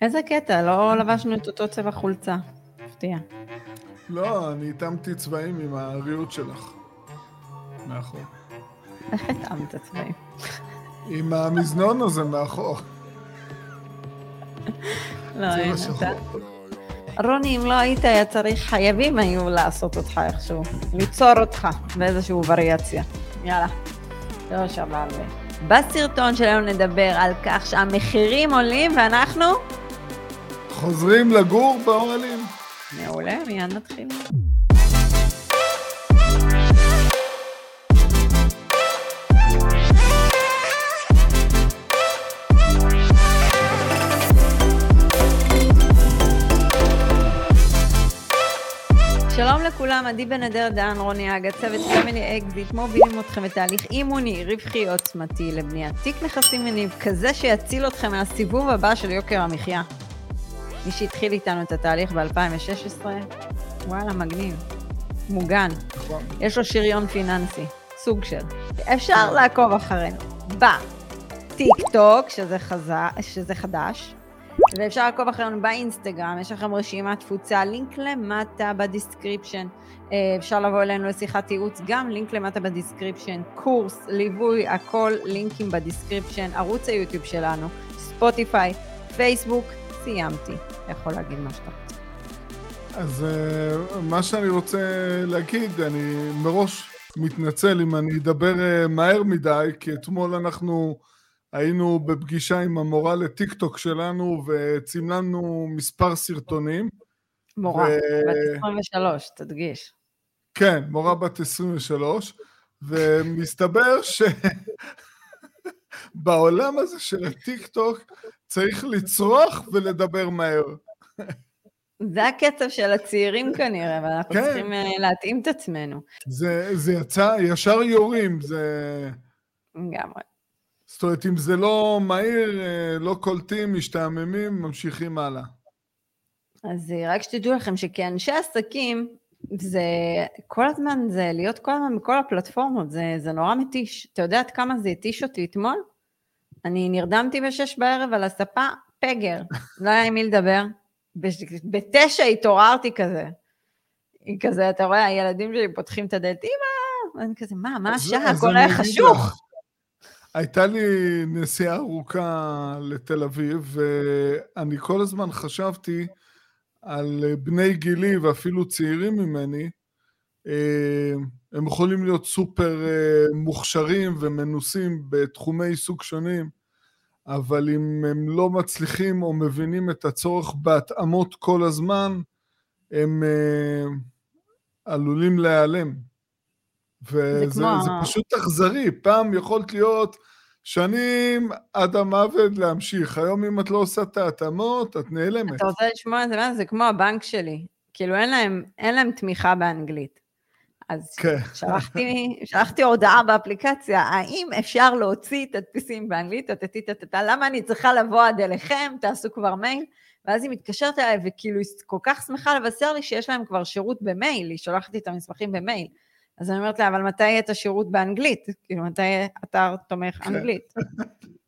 איזה קטע, לא לבשנו את אותו צבע חולצה. מפתיע. לא, אני התאמתי צבעים עם הריהוט שלך. מאחור. איך התאמת צבעים? עם המזנון הזה מאחור. לא, אין אתה. רוני, אם לא היית, היה צריך, חייבים היו לעשות אותך איכשהו. ליצור אותך באיזושהי וריאציה. יאללה. לא שווה הרבה. בסרטון שלנו נדבר על כך שהמחירים עולים ואנחנו... חוזרים לגור באוהלים. מעולה, מיד נתחיל. שלום לכולם, עדי בן אדר דן, רוני אגה, צוות Family Exit, מובילים אתכם בתהליך אימוני, רווחי עוצמתי לבניית תיק נכסים מניב, כזה שיציל אתכם מהסיבוב הבא של יוקר המחיה. מי שהתחיל איתנו את התהליך ב-2016, וואלה, מגניב. מוגן. יש לו שריון פיננסי, סוג של. אפשר לעקוב אחרינו בטיק טוק, שזה, חז... שזה חדש, ואפשר לעקוב אחרינו באינסטגרם, יש לכם רשימת תפוצה, לינק למטה ב description. אה, אפשר לבוא אלינו לשיחת ייעוץ, גם לינק למטה ב description, קורס, ליווי, הכל לינקים ב description, ערוץ היוטיוב שלנו, ספוטיפיי, פייסבוק, סיימתי. יכול להגיד מה שאתה רוצה. אז אה, מה שאני רוצה להגיד, אני מראש מתנצל אם אני אדבר אה, מהר מדי, כי אתמול אנחנו היינו בפגישה עם המורה לטיקטוק שלנו וצילמנו מספר סרטונים. מורה, ו... בת 23, תדגיש. כן, מורה בת 23, ומסתבר שבעולם הזה של הטיקטוק צריך לצרוח ולדבר מהר. זה הקצב של הצעירים כנראה, ואנחנו כן. צריכים אה, להתאים את עצמנו. זה, זה יצא, ישר יורים, זה... לגמרי. זאת אומרת, אם זה לא מהיר, אה, לא קולטים, משתעממים, ממשיכים הלאה. אז אה, רק שתדעו לכם שכאנשי עסקים, זה כל הזמן, זה להיות כל הזמן בכל הפלטפורמות, זה, זה נורא מתיש. אתה יודע עד כמה זה התיש אותי אתמול? אני נרדמתי בשש בערב על הספה, פגר, לא היה עם מי לדבר. בתשע התעוררתי כזה. כזה, אתה רואה, הילדים שלי פותחים את הדלת, אמא, ואני כזה, מה, מה השעה? הכל היה חשוך. הייתה לי נסיעה ארוכה לתל אביב, ואני כל הזמן חשבתי על בני גילי ואפילו צעירים ממני, אה, הם יכולים להיות סופר אה, מוכשרים ומנוסים בתחומי עיסוק שונים, אבל אם הם לא מצליחים או מבינים את הצורך בהתאמות כל הזמן, הם אה, עלולים להיעלם. וזה זה, כמו... זה פשוט אכזרי, פעם יכולת להיות שנים עד המוות להמשיך, היום אם את לא עושה את ההתאמות, את נעלמת. אתה רוצה לשמוע את זה? זה כמו הבנק שלי, כאילו אין להם, אין להם תמיכה באנגלית. אז כן. שלחתי, שלחתי הודעה באפליקציה, האם אפשר להוציא את הדפיסים באנגלית, טטטטטטה, למה אני צריכה לבוא עד אליכם, תעשו כבר מייל? ואז היא מתקשרת אליי, וכאילו היא כל כך שמחה לבשר לי שיש להם כבר שירות במייל, היא שולחת את המסמכים במייל. אז אני אומרת לה, אבל מתי יהיה את השירות באנגלית? כאילו, מתי יהיה אתר תומך כן. אנגלית?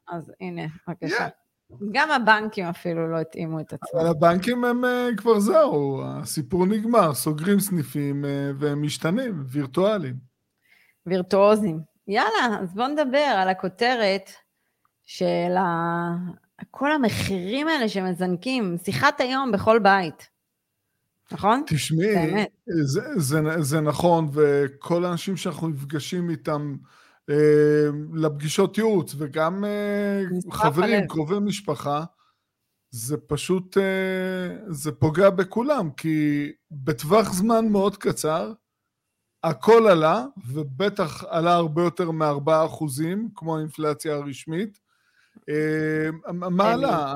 אז הנה, בבקשה. גם הבנקים אפילו לא התאימו את עצמם. אבל הבנקים הם אה, כבר זהו, הסיפור נגמר, סוגרים סניפים אה, והם משתנים, וירטואליים. וירטואוזים. יאללה, אז בואו נדבר על הכותרת של ה... כל המחירים האלה שמזנקים, שיחת היום בכל בית. נכון? תשמעי, זה, זה, זה נכון, וכל האנשים שאנחנו נפגשים איתם אה, לפגישות ייעוץ, וגם אה, חברים, הלב. קרובי משפחה, זה פשוט, אה, זה פוגע בכולם, כי בטווח זמן מאוד קצר, הכל עלה, ובטח עלה הרבה יותר מ-4 אחוזים, כמו האינפלציה הרשמית. אה, מה עלה?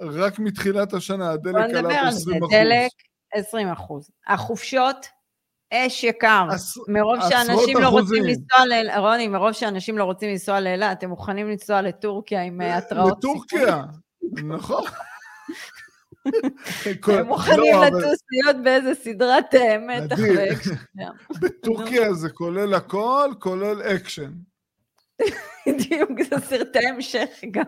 רק מתחילת השנה הדלק עלה ב-20 אחוז. דלק, 20 אחוז. החופשות, אש יקר. מרוב שאנשים לא רוצים לנסוע לאילת, רוני, מרוב שאנשים לא רוצים לנסוע לאילת, הם מוכנים לנסוע לטורקיה עם אה, התראות סיכון. לטורקיה, נכון. הם מוכנים לא, לטוס להיות באיזה סדרת אה, מתח ואקשן. בטורקיה זה כולל הכל, כולל אקשן. בדיוק, זה סרטי המשך גם.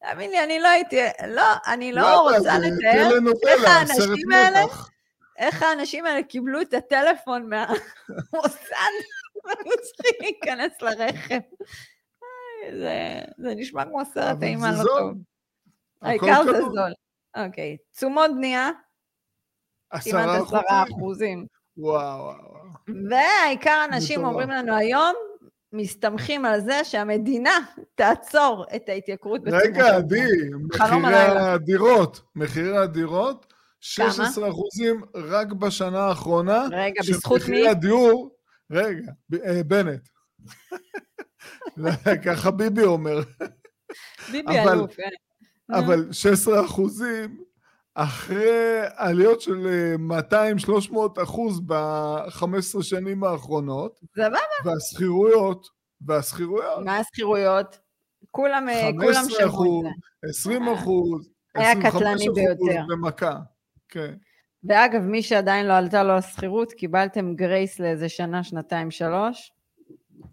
תאמין לי, אני לא הייתי, לא, אני לא? רוצה לתאר איך האנשים האלה. איך האנשים האלה קיבלו את הטלפון מהמוסד, והיו צריכים להיכנס לרכב. זה, זה נשמע כמו סרט אימה לא. טוב. העיקר זה. זול. אוקיי, תשומות בנייה, כמעט עשרה אחוזים? וואו, וואו. והעיקר אנשים. אומרים לנו היום, מסתמכים על זה שהמדינה תעצור את ההתייקרות בתשומות רגע. עדי, מחירי. הדירות, מחירי הדירות, 16 כמה? אחוזים רק בשנה האחרונה. רגע, בזכות מי? מחירי הדיור, רגע, ב- אה, בנט. לא, ככה ביבי אומר, ביבי אבל- אלוף, כן. נו. אבל 16 אחוזים אחרי עליות של 200-300 אחוז ב-15 שנים האחרונות, סבבה, והשכירויות, והשכירויות, מה השכירויות? כולם אה, כולם 15 שמעו אחוז, את זה. 20 אחוז, היה 25 קטלני אחוז. במכה. כן. ואגב, מי שעדיין לא עלתה לו השכירות, קיבלתם גרייס לאיזה שנה, שנתיים, שלוש.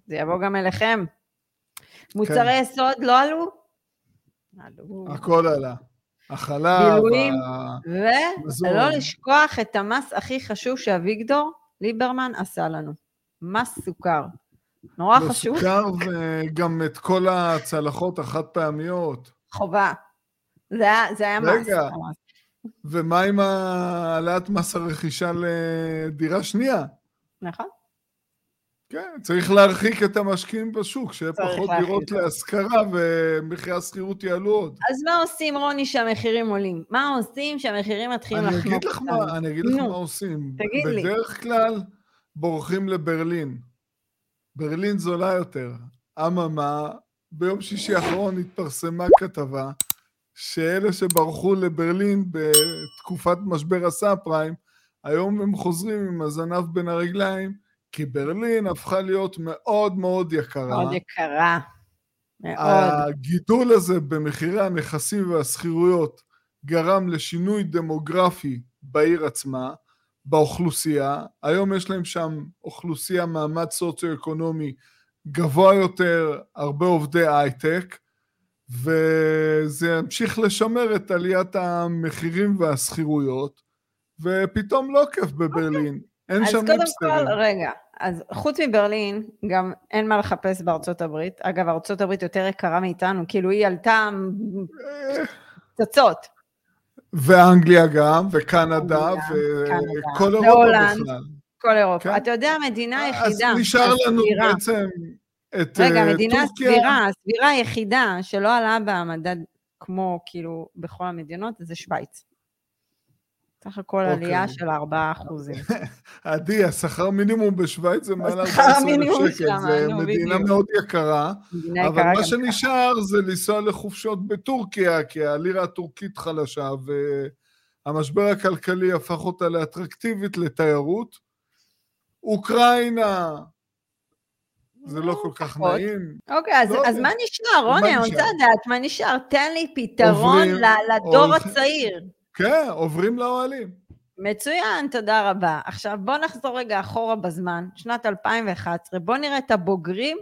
זה יבוא גם אליכם. מוצרי כן. יסוד לא עלו? עלו. הכל עלה. החלב, בילויים. ה- מזון. ולא לשכוח את המס הכי חשוב שאביגדור ליברמן עשה לנו. מס סוכר. נורא חשוב, וסוכר וגם את כל הצלחות החד פעמיות. חובה. זה היה, זה היה מס. רגע. ממש. ומה עם העלאת מס הרכישה לדירה שנייה? נכון? כן, צריך להרחיק את המשקיעים בשוק, שיהיה פחות דירות. להשכרה ומחירי השכירות יעלו עוד. אז מה עושים, רוני, שהמחירים עולים? מה עושים שהמחירים מתחילים אני לחנוק אגיד לך אותנו? מה, אני אגיד לך מה עושים. תגיד לי. בדרך כלל בורחים לברלין. ברלין זולה יותר. אממה, ביום שישי האחרון התפרסמה כתבה שאלה שברחו לברלין בתקופת משבר הסאב פריים, היום הם חוזרים עם הזנב בין הרגליים, כי ברלין הפכה להיות מאוד מאוד יקרה. מאוד יקרה. מאוד. הגידול הזה במחירי הנכסים והשכירויות גרם לשינוי דמוגרפי בעיר עצמה, באוכלוסייה. היום יש להם שם אוכלוסייה מעמד סוציו-אקונומי גבוה יותר, הרבה עובדי הייטק, וזה ימשיך לשמר את עליית המחירים והשכירויות, ופתאום לא כיף בברלין. אין אז שם קודם היפסטרים. כל, רגע, אז חוץ מברלין, גם אין מה לחפש בארצות הברית. אגב, ארצות הברית יותר יקרה מאיתנו, כאילו היא עלתה פצצות. ואנגליה גם, וקנדה, וכל אירופה. בכלל. כל אירופה. כן. אתה יודע, המדינה היחידה, אז נשאר לנו הסבירה- בעצם את רגע, אה, המדינה טורקיה. הסבירה, הסבירה היחידה שלא עלה במדד כמו כאילו בכל המדינות, זה שווייץ. סך הכל אוקיי. עלייה של 4 אחוזים. עדי, השכר מינימום בשוויץ זה מעל השכר 14,000 המינימום שקל, נו, מדינה. מאוד יקרה, אבל מה שנשאר זה לנסוע לחופשות בטורקיה, כי הלירה הטורקית חלשה, והמשבר הכלכלי הפך אותה לאטרקטיבית לתיירות. אוקראינה, זה לא כל כך. נעים. אוקיי, אז, לא אז. מה נשאר, רוני? אני? רוצה לדעת מה נשאר. תן לי פתרון לדור. הצעיר. כן, עוברים לאוהלים. מצוין, תודה רבה. עכשיו בוא נחזור רגע אחורה בזמן, שנת 2011, בוא נראה את הבוגרים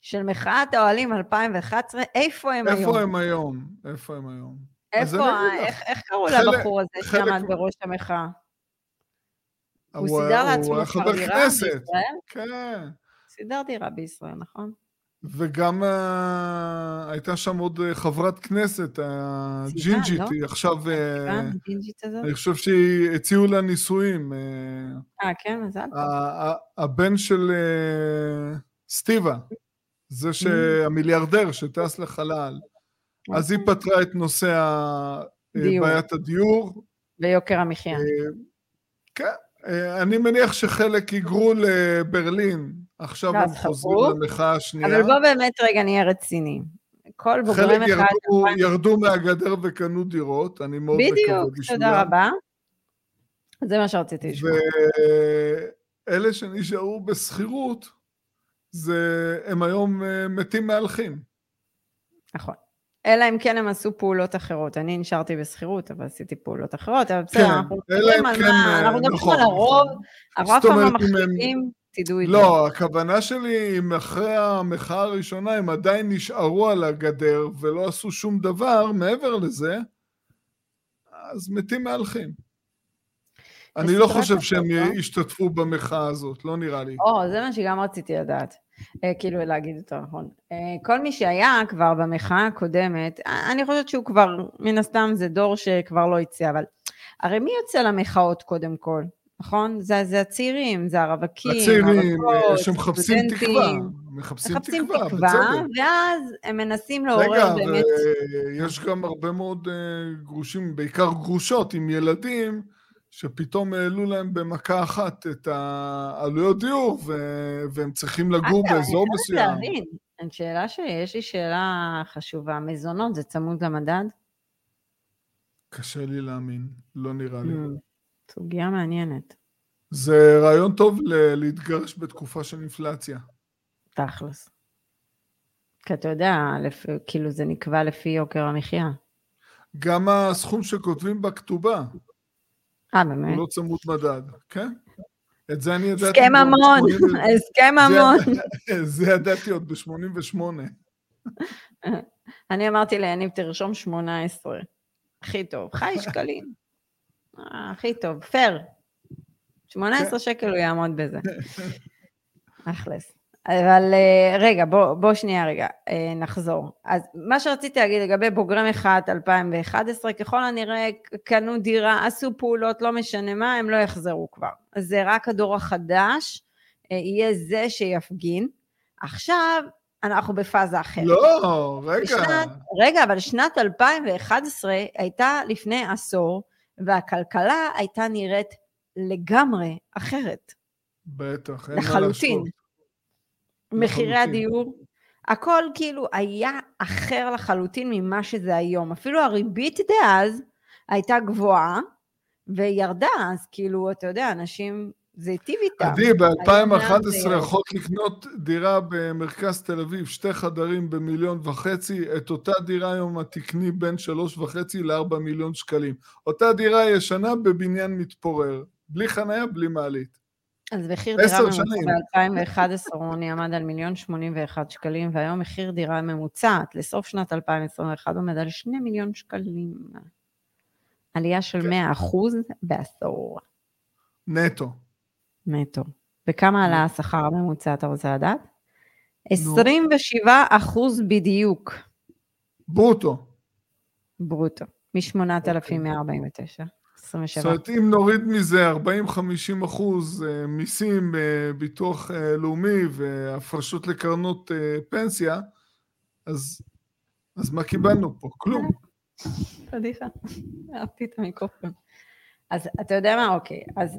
של מחאת האוהלים 2011, איפה הם היום? איפה הם היום? איפה הם היום? איפה, לך. איך, איך קראו לבחור הזה שעמד בראש המחאה? הוא הוא- סידר לעצמו כבר דירה. בישראל? כן. סידר דירה בישראל, נכון? וגם uh, הייתה שם עוד uh, חברת כנסת, הג'ינג'ית, לא? היא עכשיו, אה, הזאת? אני חושב שהציעו לה נישואים. אה, אה, כן, מזל הבן של אה, סטיבה, Mm. זה שהמיליארדר שטס לחלל, אז היא פתרה את נושא אה. בעיית הדיור. ויוקר המחיה. אה, כן, אה, אני מניח שחלק היגרו לברלין, עכשיו לא, הם חוזרים. למחאה השנייה. אבל בוא באמת רגע נהיה רציניים. כל בוגרי חלק מחאת... ירדו, 2000 ירדו מהגדר וקנו דירות, אני מאוד מקווה בדיוק, בשבילם. תודה רבה. זה מה שרציתי לשמוע. ואלה שנשארו בשכירות, זה, הם היום אה, מתים מהלכים. נכון. אלא אם כן הם עשו פעולות אחרות. אני נשארתי בשכירות, אבל עשיתי פעולות אחרות, אבל בסדר, כן, אנחנו מדברים על כן, מה, אה, אנחנו מדברים נכון, על הרוב, נכון. אנחנו לא תדעו את זה. לא, הכוונה שלי, אם אחרי המחאה הראשונה הם עדיין נשארו על הגדר ולא עשו שום דבר מעבר לזה, אז מתים מהלכים. אני לא חושב שהם לא? ישתתפו במחאה הזאת, לא נראה לי. או, זה מה שגם רציתי לדעת. אה, כאילו, להגיד יותר נכון. אה, כל מי שהיה כבר במחאה הקודמת, אה, אני חושבת שהוא כבר, מן הסתם זה דור שכבר לא יצא, אבל הרי מי יוצא למחאות קודם כל? נכון? זה, זה הצעירים, זה הרווקים, הצעירים, הרווקות, שמחפשים. תקווה. מחפשים מחפשים תקווה, תקווה, בצדק. ואז הם מנסים רגע, לעורר באמת... ויש גם הרבה מאוד אה, גרושים, בעיקר גרושות עם ילדים, שפתאום העלו להם במכה אחת את העלויות דיור, ו- והם צריכים לגור אגב, באזור אני מסוים. חייבת להבין, שאלה שלי, יש לי שאלה חשובה, מזונות זה צמוד למדד? קשה לי להאמין, לא נראה לי. Mm, סוגיה מעניינת, זה רעיון טוב ל- להתגרש בתקופה של אינפלציה. תכלס. כי אתה יודע, לפ... כאילו זה נקבע לפי יוקר המחיה. גם הסכום שכותבים בכתובה, אה, הוא באמת? לא צמוד מדד, כן? את זה אני ידעתי... הסכם ב- הסכם ממון. זה ידעתי עוד ב-88. אני אמרתי ליניב, תרשום 18. הכי טוב. חי שקלים. הכי טוב, פייר. 18 שקל הוא יעמוד בזה. אכלס. אבל אה, רגע, בוא, בוא שנייה רגע, אה, נחזור. אז מה שרציתי להגיד לגבי בוגרי מחאת 2011, ככל הנראה קנו דירה, עשו פעולות, לא משנה מה, הם לא יחזרו כבר. זה רק הדור החדש אה, יהיה זה שיפגין. עכשיו אנחנו בפאזה אחרת. לא, רגע. בשנת, רגע, אבל שנת 2011 הייתה לפני עשור, והכלכלה הייתה נראית לגמרי אחרת. בטח, אין מה לחלוטין. להשוות. מחירי. הדיור, הכל כאילו היה אחר לחלוטין ממה שזה היום. אפילו הריבית דאז הייתה גבוהה וירדה, אז כאילו, אתה יודע, אנשים, זה היטיב איתם. עדי, היום לאן ב-2011 זה ירד? יכולת לקנות דירה במרכז תל אביב, שתי חדרים במיליון וחצי, את אותה דירה היום את תקני בין שלוש וחצי לארבע מיליון שקלים. אותה דירה ישנה בבניין מתפורר, בלי חניה, בלי מעלית. אז מחיר דירה ממוצע שנים. ב-2011 רוני עמד על מיליון 81 שקלים, והיום מחיר דירה ממוצעת לסוף שנת 2021 עומד על 2 מיליון שקלים. עלייה של כן. 100 אחוז בעשור נטו. נטו. וכמה עלה השכר הממוצע, אתה רוצה לדעת? 27 אחוז בדיוק ברוטו. ברוטו, מ-8,149. 27. זאת אומרת, אם נוריד מזה 40-50 אחוז אה, מיסים, אה, ביטוח אה, לאומי והפרשות לקרנות פנסיה, אז, אז מה קיבלנו פה? כלום. פדיחה, אהבתי את המיקרופון. אז אתה יודע מה? אוקיי, אז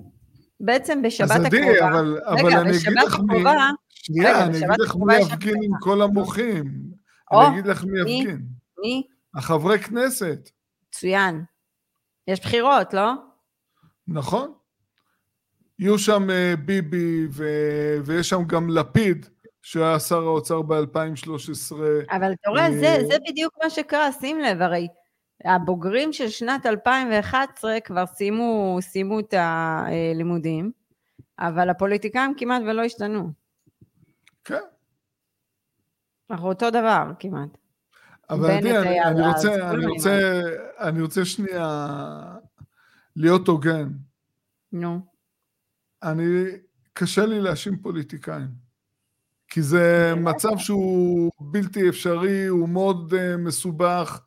בעצם בשבת אז עדי, הקרובה, אבל, אבל רגע, אני אגיד לך מי... הקרובה, רגע, שנייה, אני אגיד לך מי יפגין. עם כל המוחים. או, אני אגיד לך מי מי? יפגין. מי? החברי כנסת, מצוין. יש בחירות, לא? נכון? יהיו שם אה, ביבי ו- ויש שם גם לפיד, שהיה שר האוצר ב-2013. אבל אתה רואה, אה, זה, זה בדיוק מה שקרה, שים לב, הרי הבוגרים של שנת 2011 כבר סיימו, סיימו את הלימודים, אבל הפוליטיקאים כמעט ולא השתנו. כן. אנחנו אותו דבר כמעט. אבל אני, אני, אז, רוצה, אני, רוצה, אני רוצה שנייה להיות הוגן. נו. אני, קשה לי להאשים פוליטיקאים. כי זה מצב שהוא בלתי אפשרי, הוא מאוד uh, מסובך.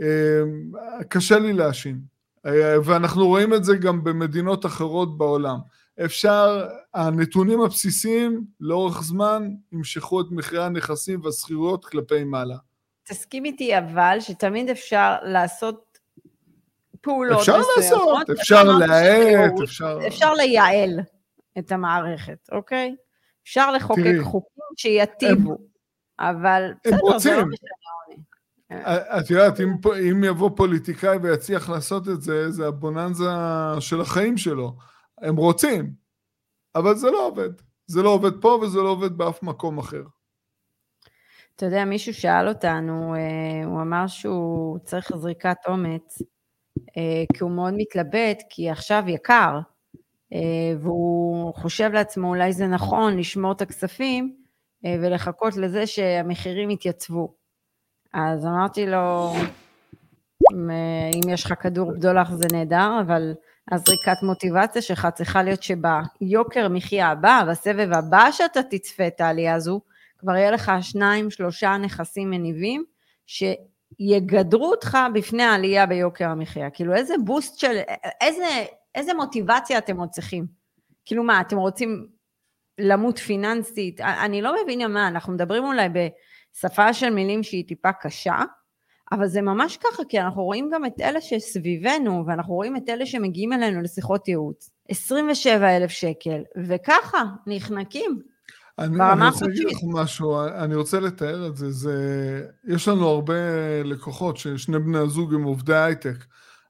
Uh, קשה לי להאשים. Uh, ואנחנו רואים את זה גם במדינות אחרות בעולם. אפשר, הנתונים הבסיסיים לאורך זמן ימשכו את מחירי הנכסים והשכירויות כלפי מעלה. תסכים איתי אבל שתמיד אפשר לעשות פעולות אפשר מסוימות. לעשות, אפשר אמרת להאט, אפשר... אפשר לייעל את המערכת, אוקיי? אפשר לחוקק תראי, חוקים שיטיבו, אבל בסדר, זה לא רוצים. משנה, רוני. את יודעת, אם, אם יבוא פוליטיקאי ויצליח לעשות את זה, זה הבוננזה של החיים שלו. הם רוצים, אבל זה לא עובד. זה לא עובד פה וזה לא עובד באף מקום אחר. אתה יודע, מישהו שאל אותנו, אה, הוא אמר שהוא צריך זריקת אומץ, אה, כי הוא מאוד מתלבט, כי עכשיו יקר. והוא חושב לעצמו אולי זה נכון לשמור את הכספים ולחכות לזה שהמחירים יתייצבו. אז אמרתי לו, אם יש לך כדור בדולח זה נהדר, אבל הזריקת מוטיבציה שלך צריכה להיות שביוקר מחיה הבא, בסבב הבא שאתה תצפה את העלייה הזו, כבר יהיה לך שניים, שלושה נכסים מניבים, שיגדרו אותך בפני העלייה ביוקר המחיה. כאילו איזה בוסט של, איזה, איזה מוטיבציה אתם עוד צריכים? כאילו מה, אתם רוצים למות פיננסית? אני לא מבינה מה, אנחנו מדברים אולי בשפה של מילים שהיא טיפה קשה, אבל זה ממש ככה, כי אנחנו רואים גם את אלה שסביבנו, ואנחנו רואים את אלה שמגיעים אלינו לשיחות ייעוץ. 27 אלף שקל, וככה, נחנקים. אני, אני רוצה להגיד לך משהו, אני רוצה לתאר את זה, זה, יש לנו הרבה לקוחות ששני בני הזוג הם עובדי הייטק.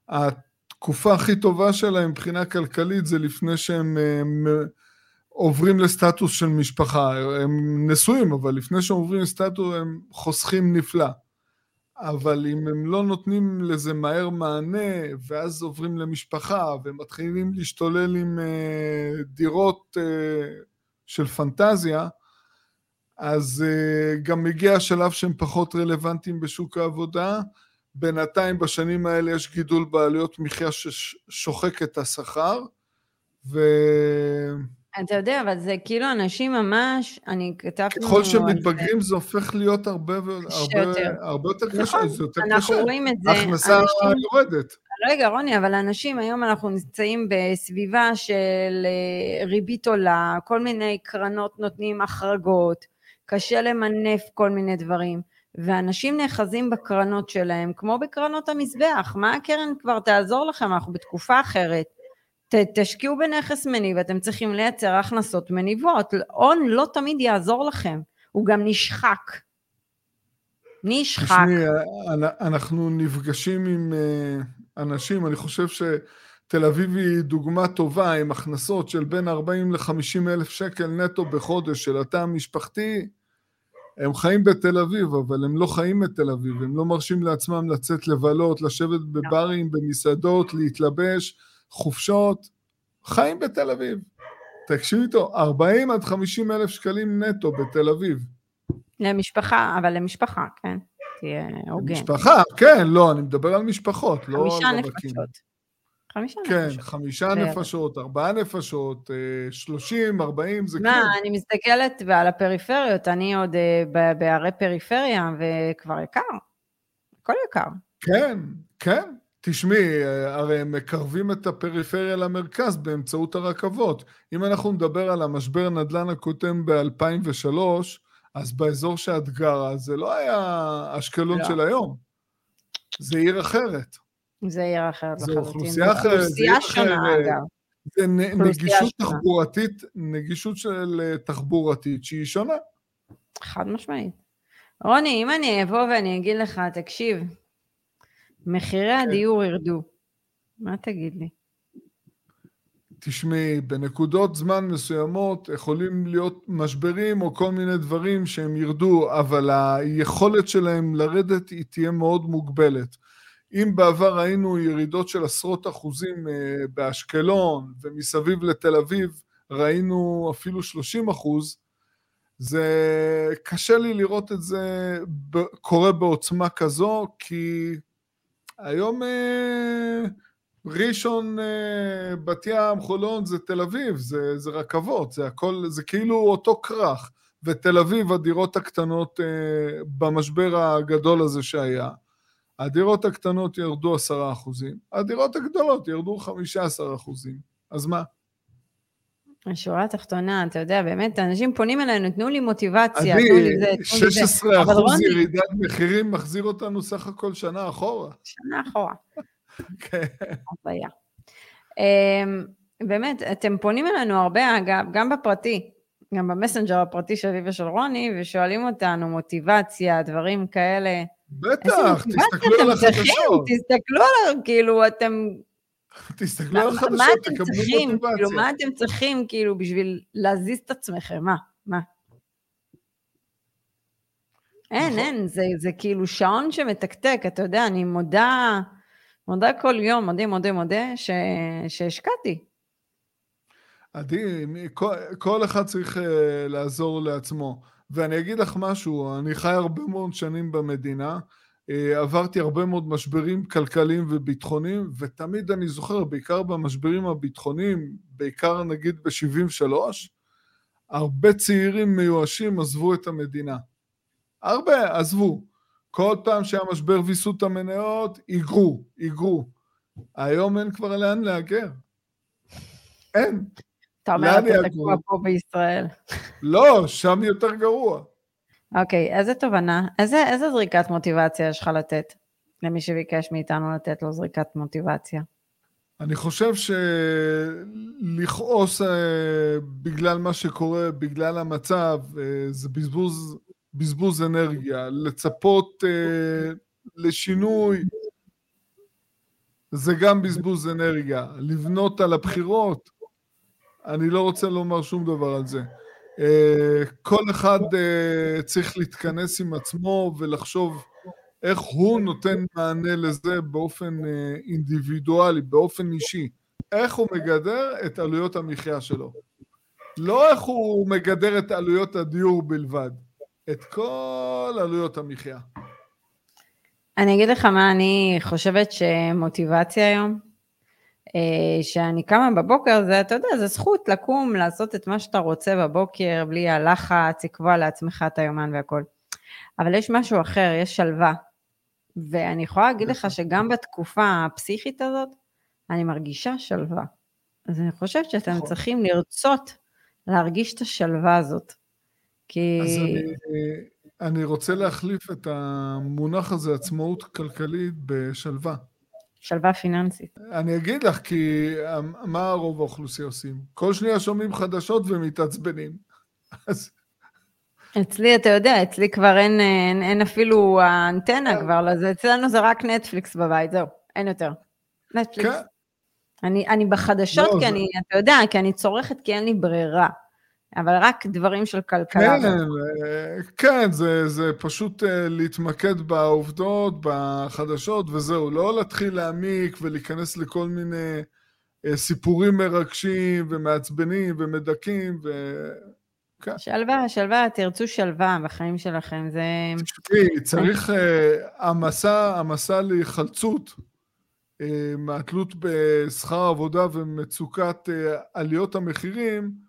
התקופה הכי טובה שלהם מבחינה כלכלית זה לפני שהם הם, עוברים לסטטוס של משפחה. הם נשואים, אבל לפני שהם עוברים לסטטוס הם חוסכים נפלא. אבל אם הם לא נותנים לזה מהר מענה, ואז עוברים למשפחה, ומתחילים להשתולל עם uh, דירות uh, של פנטזיה, אז uh, גם מגיע השלב שהם פחות רלוונטיים בשוק העבודה. בינתיים בשנים האלה יש גידול בעלויות מחיה ששוחק את השכר, ו... אתה יודע, אבל זה כאילו אנשים ממש, אני כתבתי... ככל שמתבגרים זה הופך להיות הרבה, הרבה, הרבה יותר קשה, נכון, זה יותר אנחנו קשה. רואים את זה. ההכנסה יורדת. רגע, רוני, אבל אנשים, היום אנחנו נמצאים בסביבה של אה, ריבית עולה, כל מיני קרנות נותנים החרגות, קשה למנף כל מיני דברים, ואנשים נאחזים בקרנות שלהם, כמו בקרנות המזבח. מה הקרן כבר תעזור לכם? אנחנו בתקופה אחרת. ת, תשקיעו בנכס מניב, אתם צריכים לייצר הכנסות מניבות. הון לא תמיד יעזור לכם, הוא גם נשחק. נשחק. תשמעי, אנ- אנחנו נפגשים עם אה, אנשים, אני חושב שתל אביב היא דוגמה טובה עם הכנסות של בין 40 ל-50 אלף שקל נטו בחודש של התא המשפחתי. הם חיים בתל אביב, אבל הם לא חיים את תל אביב, הם לא מרשים לעצמם לצאת לבלות, לשבת בברים, במסעדות, להתלבש, חופשות, חיים בתל אביב. תקשיב איתו, 40 עד 50 אלף שקלים נטו בתל אביב. למשפחה, אבל למשפחה, כן? תהיה הוגן. משפחה, כן, לא, אני מדבר על משפחות, לא על רווקים. נפשות. חמישה כן, נפשות. חמישה בערך. נפשות, ארבעה נפשות, אה, שלושים, ארבעים, זה מה, כלום. אני מסתכלת על הפריפריות, אני עוד אה, בערי פריפריה, וכבר יקר. הכל יקר. כן, כן. תשמעי, הרי הם מקרבים את הפריפריה למרכז באמצעות הרכבות. אם אנחנו נדבר על המשבר נדל"ן הקודם ב-2003, אז באזור שאת גרה, זה לא היה אשקלון לא. של היום. זה עיר אחרת. זה עיר אחרת זו לחלוטין. אוכלוסייה אחרת, זה אוכלוסייה עיר שונה, אחרת. אגב. זה נגישות שונה. תחבורתית, נגישות של אה, תחבורתית שהיא שונה. חד משמעית. רוני, אם אני אבוא ואני אגיד לך, תקשיב, מחירי כן. הדיור ירדו, מה תגיד לי? תשמעי, בנקודות זמן מסוימות יכולים להיות משברים או כל מיני דברים שהם ירדו, אבל היכולת שלהם לרדת היא תהיה מאוד מוגבלת. אם בעבר ראינו ירידות של עשרות אחוזים אה, באשקלון ומסביב לתל אביב ראינו אפילו 30 אחוז, זה קשה לי לראות את זה קורה בעוצמה כזו, כי היום אה, ראשון, אה, בת ים, חולון זה תל אביב, זה, זה רכבות, זה הכל, זה כאילו אותו כרך. ותל אביב, הדירות הקטנות אה, במשבר הגדול הזה שהיה, הדירות הקטנות ירדו עשרה אחוזים, הדירות הגדולות ירדו חמישה עשר אחוזים. אז מה? השורה התחתונה, אתה יודע, באמת, אנשים פונים אלינו, תנו לי מוטיבציה, תנו לי זה, תנו לי זה. 16 אבל אחוז ירידת מחירים מחזיר אותנו סך הכל שנה אחורה. שנה אחורה. כן. הזיה. אמ, באמת, אתם פונים אלינו הרבה, אגב, גם בפרטי, גם במסנג'ר הפרטי של אביב ושל רוני, ושואלים אותנו מוטיבציה, דברים כאלה. בטח, תסתכלו על? החדשות, תסתכלו על, כאילו, אתם... תסתכלו על החדשות, תקבלו? כאילו, מוטיבציה. מה אתם צריכים, כאילו, בשביל להזיז את עצמכם? מה? מה? אין, נכון. אין, זה, זה כאילו שעון שמתקתק, אתה יודע, אני מודה, מודה כל יום, מודה, מודה, מודה, ש, שהשקעתי. עדי, כל, כל אחד צריך uh, לעזור לעצמו. ואני אגיד לך משהו, אני חי הרבה מאוד שנים במדינה, עברתי הרבה מאוד משברים כלכליים וביטחוניים, ותמיד אני זוכר, בעיקר במשברים הביטחוניים, בעיקר נגיד ב-73, הרבה צעירים מיואשים עזבו את המדינה. הרבה, עזבו. כל פעם שהיה משבר ויסות המניות, היגרו, היגרו. היום אין כבר לאן להגר. אין. אתה אומר, אתה תקוע פה בישראל. לא, שם יותר גרוע. אוקיי, איזה תובנה, איזה, איזה זריקת מוטיבציה יש לך לתת למי שביקש מאיתנו לתת לו זריקת מוטיבציה? אני חושב שלכעוס אה, בגלל מה שקורה, בגלל המצב, אה, זה בזבוז, בזבוז אנרגיה. לצפות אה, לשינוי, זה גם בזבוז אנרגיה. לבנות על הבחירות, אני לא רוצה לומר שום דבר על זה. כל אחד צריך להתכנס עם עצמו ולחשוב איך הוא נותן מענה לזה באופן אה, אינדיבידואלי, באופן אישי. איך הוא מגדר את עלויות המחיה שלו. לא איך הוא מגדר את עלויות הדיור בלבד, את כל עלויות המחיה. אני אגיד לך מה אני חושבת שמוטיבציה היום, אה, שאני קמה בבוקר, זה, אתה יודע, זה זכות לקום, לעשות את מה שאתה רוצה בבוקר, בלי הלחץ, לקבוע לעצמך את היומן והכל. אבל יש משהו אחר, יש שלווה. ואני יכולה להגיד לך שגם בתקופה הפסיכית הזאת, אני מרגישה שלווה. אז אני חושבת שאתם נכון. צריכים לרצות להרגיש את השלווה הזאת. כי... אז אני, אני רוצה להחליף את המונח הזה, עצמאות כלכלית, בשלווה. שלווה פיננסית. אני אגיד לך, כי מה רוב האוכלוסייה עושים? כל שניה שומעים חדשות ומתעצבנים. אז אצלי, אתה יודע, אצלי כבר אין, אין, אין אפילו האנטנה כן. כבר לזה, אצלנו זה רק נטפליקס בבית, זהו, אין יותר. נטפליקס. כן. אני, אני בחדשות, לא, כי זה... אני, אתה יודע, כי אני צורכת, כי אין לי ברירה. אבל רק דברים של כלכלה. כן, אה, כן, זה, זה פשוט אה, להתמקד בעובדות, בחדשות, וזהו, לא להתחיל להעמיק ולהיכנס לכל מיני אה, סיפורים מרגשים ומעצבנים ומדכאים, ו... כן. שלווה, שלווה, תרצו שלווה בחיים שלכם, זה... תשמעי, צריך, המסע, המסע להיחלצות מהתלות בשכר עבודה ומצוקת עליות המחירים,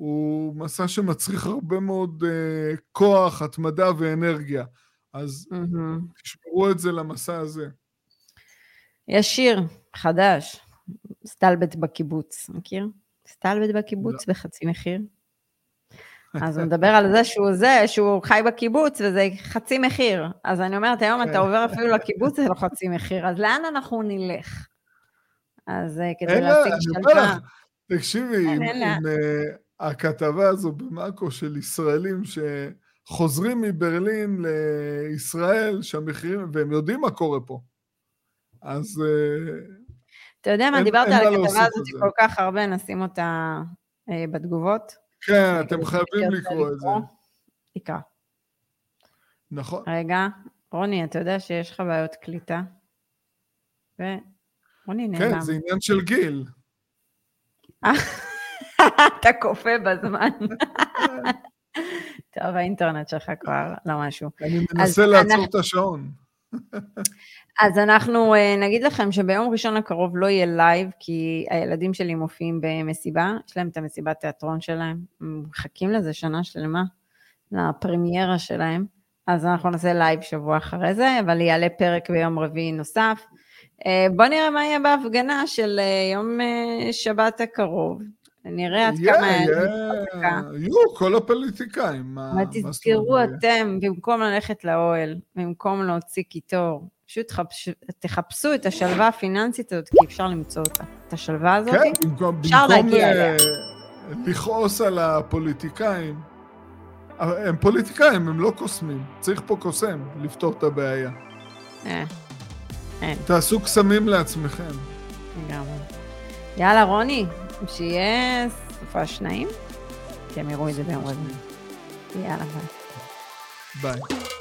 הוא מסע שמצריך הרבה מאוד uh, כוח, התמדה ואנרגיה. אז mm-hmm. תשמרו את זה למסע הזה. יש שיר חדש, סטלבט בקיבוץ, מכיר? סטלבט בקיבוץ לא. בחצי מחיר. אז הוא מדבר על זה שהוא זה, שהוא חי בקיבוץ וזה חצי מחיר. אז אני אומרת, היום אתה כן. עובר אפילו לקיבוץ זה לא חצי מחיר, אז לאן אנחנו נלך? אז אה, כדי להשיג שלווה... תקשיבי, uh, הכתבה הזו במאקו של ישראלים שחוזרים מברלין לישראל, שהמחירים, והם יודעים מה קורה פה. אז... Uh, אתה יודע מה, דיברת על הכתבה הזאת כל כך הרבה, נשים אותה uh, בתגובות. כן, אתם חייבים לקרוא את זה. תקרא. נכון. רגע, רוני, אתה יודע שיש לך בעיות קליטה? ורוני נעלם. כן, זה עניין של גיל. אתה כופה בזמן. טוב, האינטרנט שלך כבר לא משהו. אני מנסה לעצור את השעון. אז אנחנו אה, נגיד לכם שביום ראשון הקרוב לא יהיה לייב, כי הילדים שלי מופיעים במסיבה, יש להם את המסיבת תיאטרון שלהם, הם מחכים לזה שנה שלמה, לפרמיירה שלהם, אז אנחנו נעשה לייב שבוע אחרי זה, אבל יעלה פרק ביום רביעי נוסף. אה, בואו נראה מה יהיה בהפגנה של אה, יום שבת הקרוב. נראה עד כמה... יהיו כל הפוליטיקאים. ותזכרו אתם, במקום ללכת לאוהל, במקום להוציא קיטור, פשוט תחפשו את השלווה הפיננסית הזאת, כי אפשר למצוא אותה. את השלווה הזאת, כן, במקום, אפשר להגיע אליה. לכעוס על הפוליטיקאים, הם פוליטיקאים, הם לא קוסמים. צריך פה קוסם לפתור את הבעיה. אה, אין. תעשו קסמים לעצמכם. לגמרי. יאללה, רוני, שיהיה סופה שניים, כי הם יראו את זה ביום רביעי. יאללה, ביי. ביי.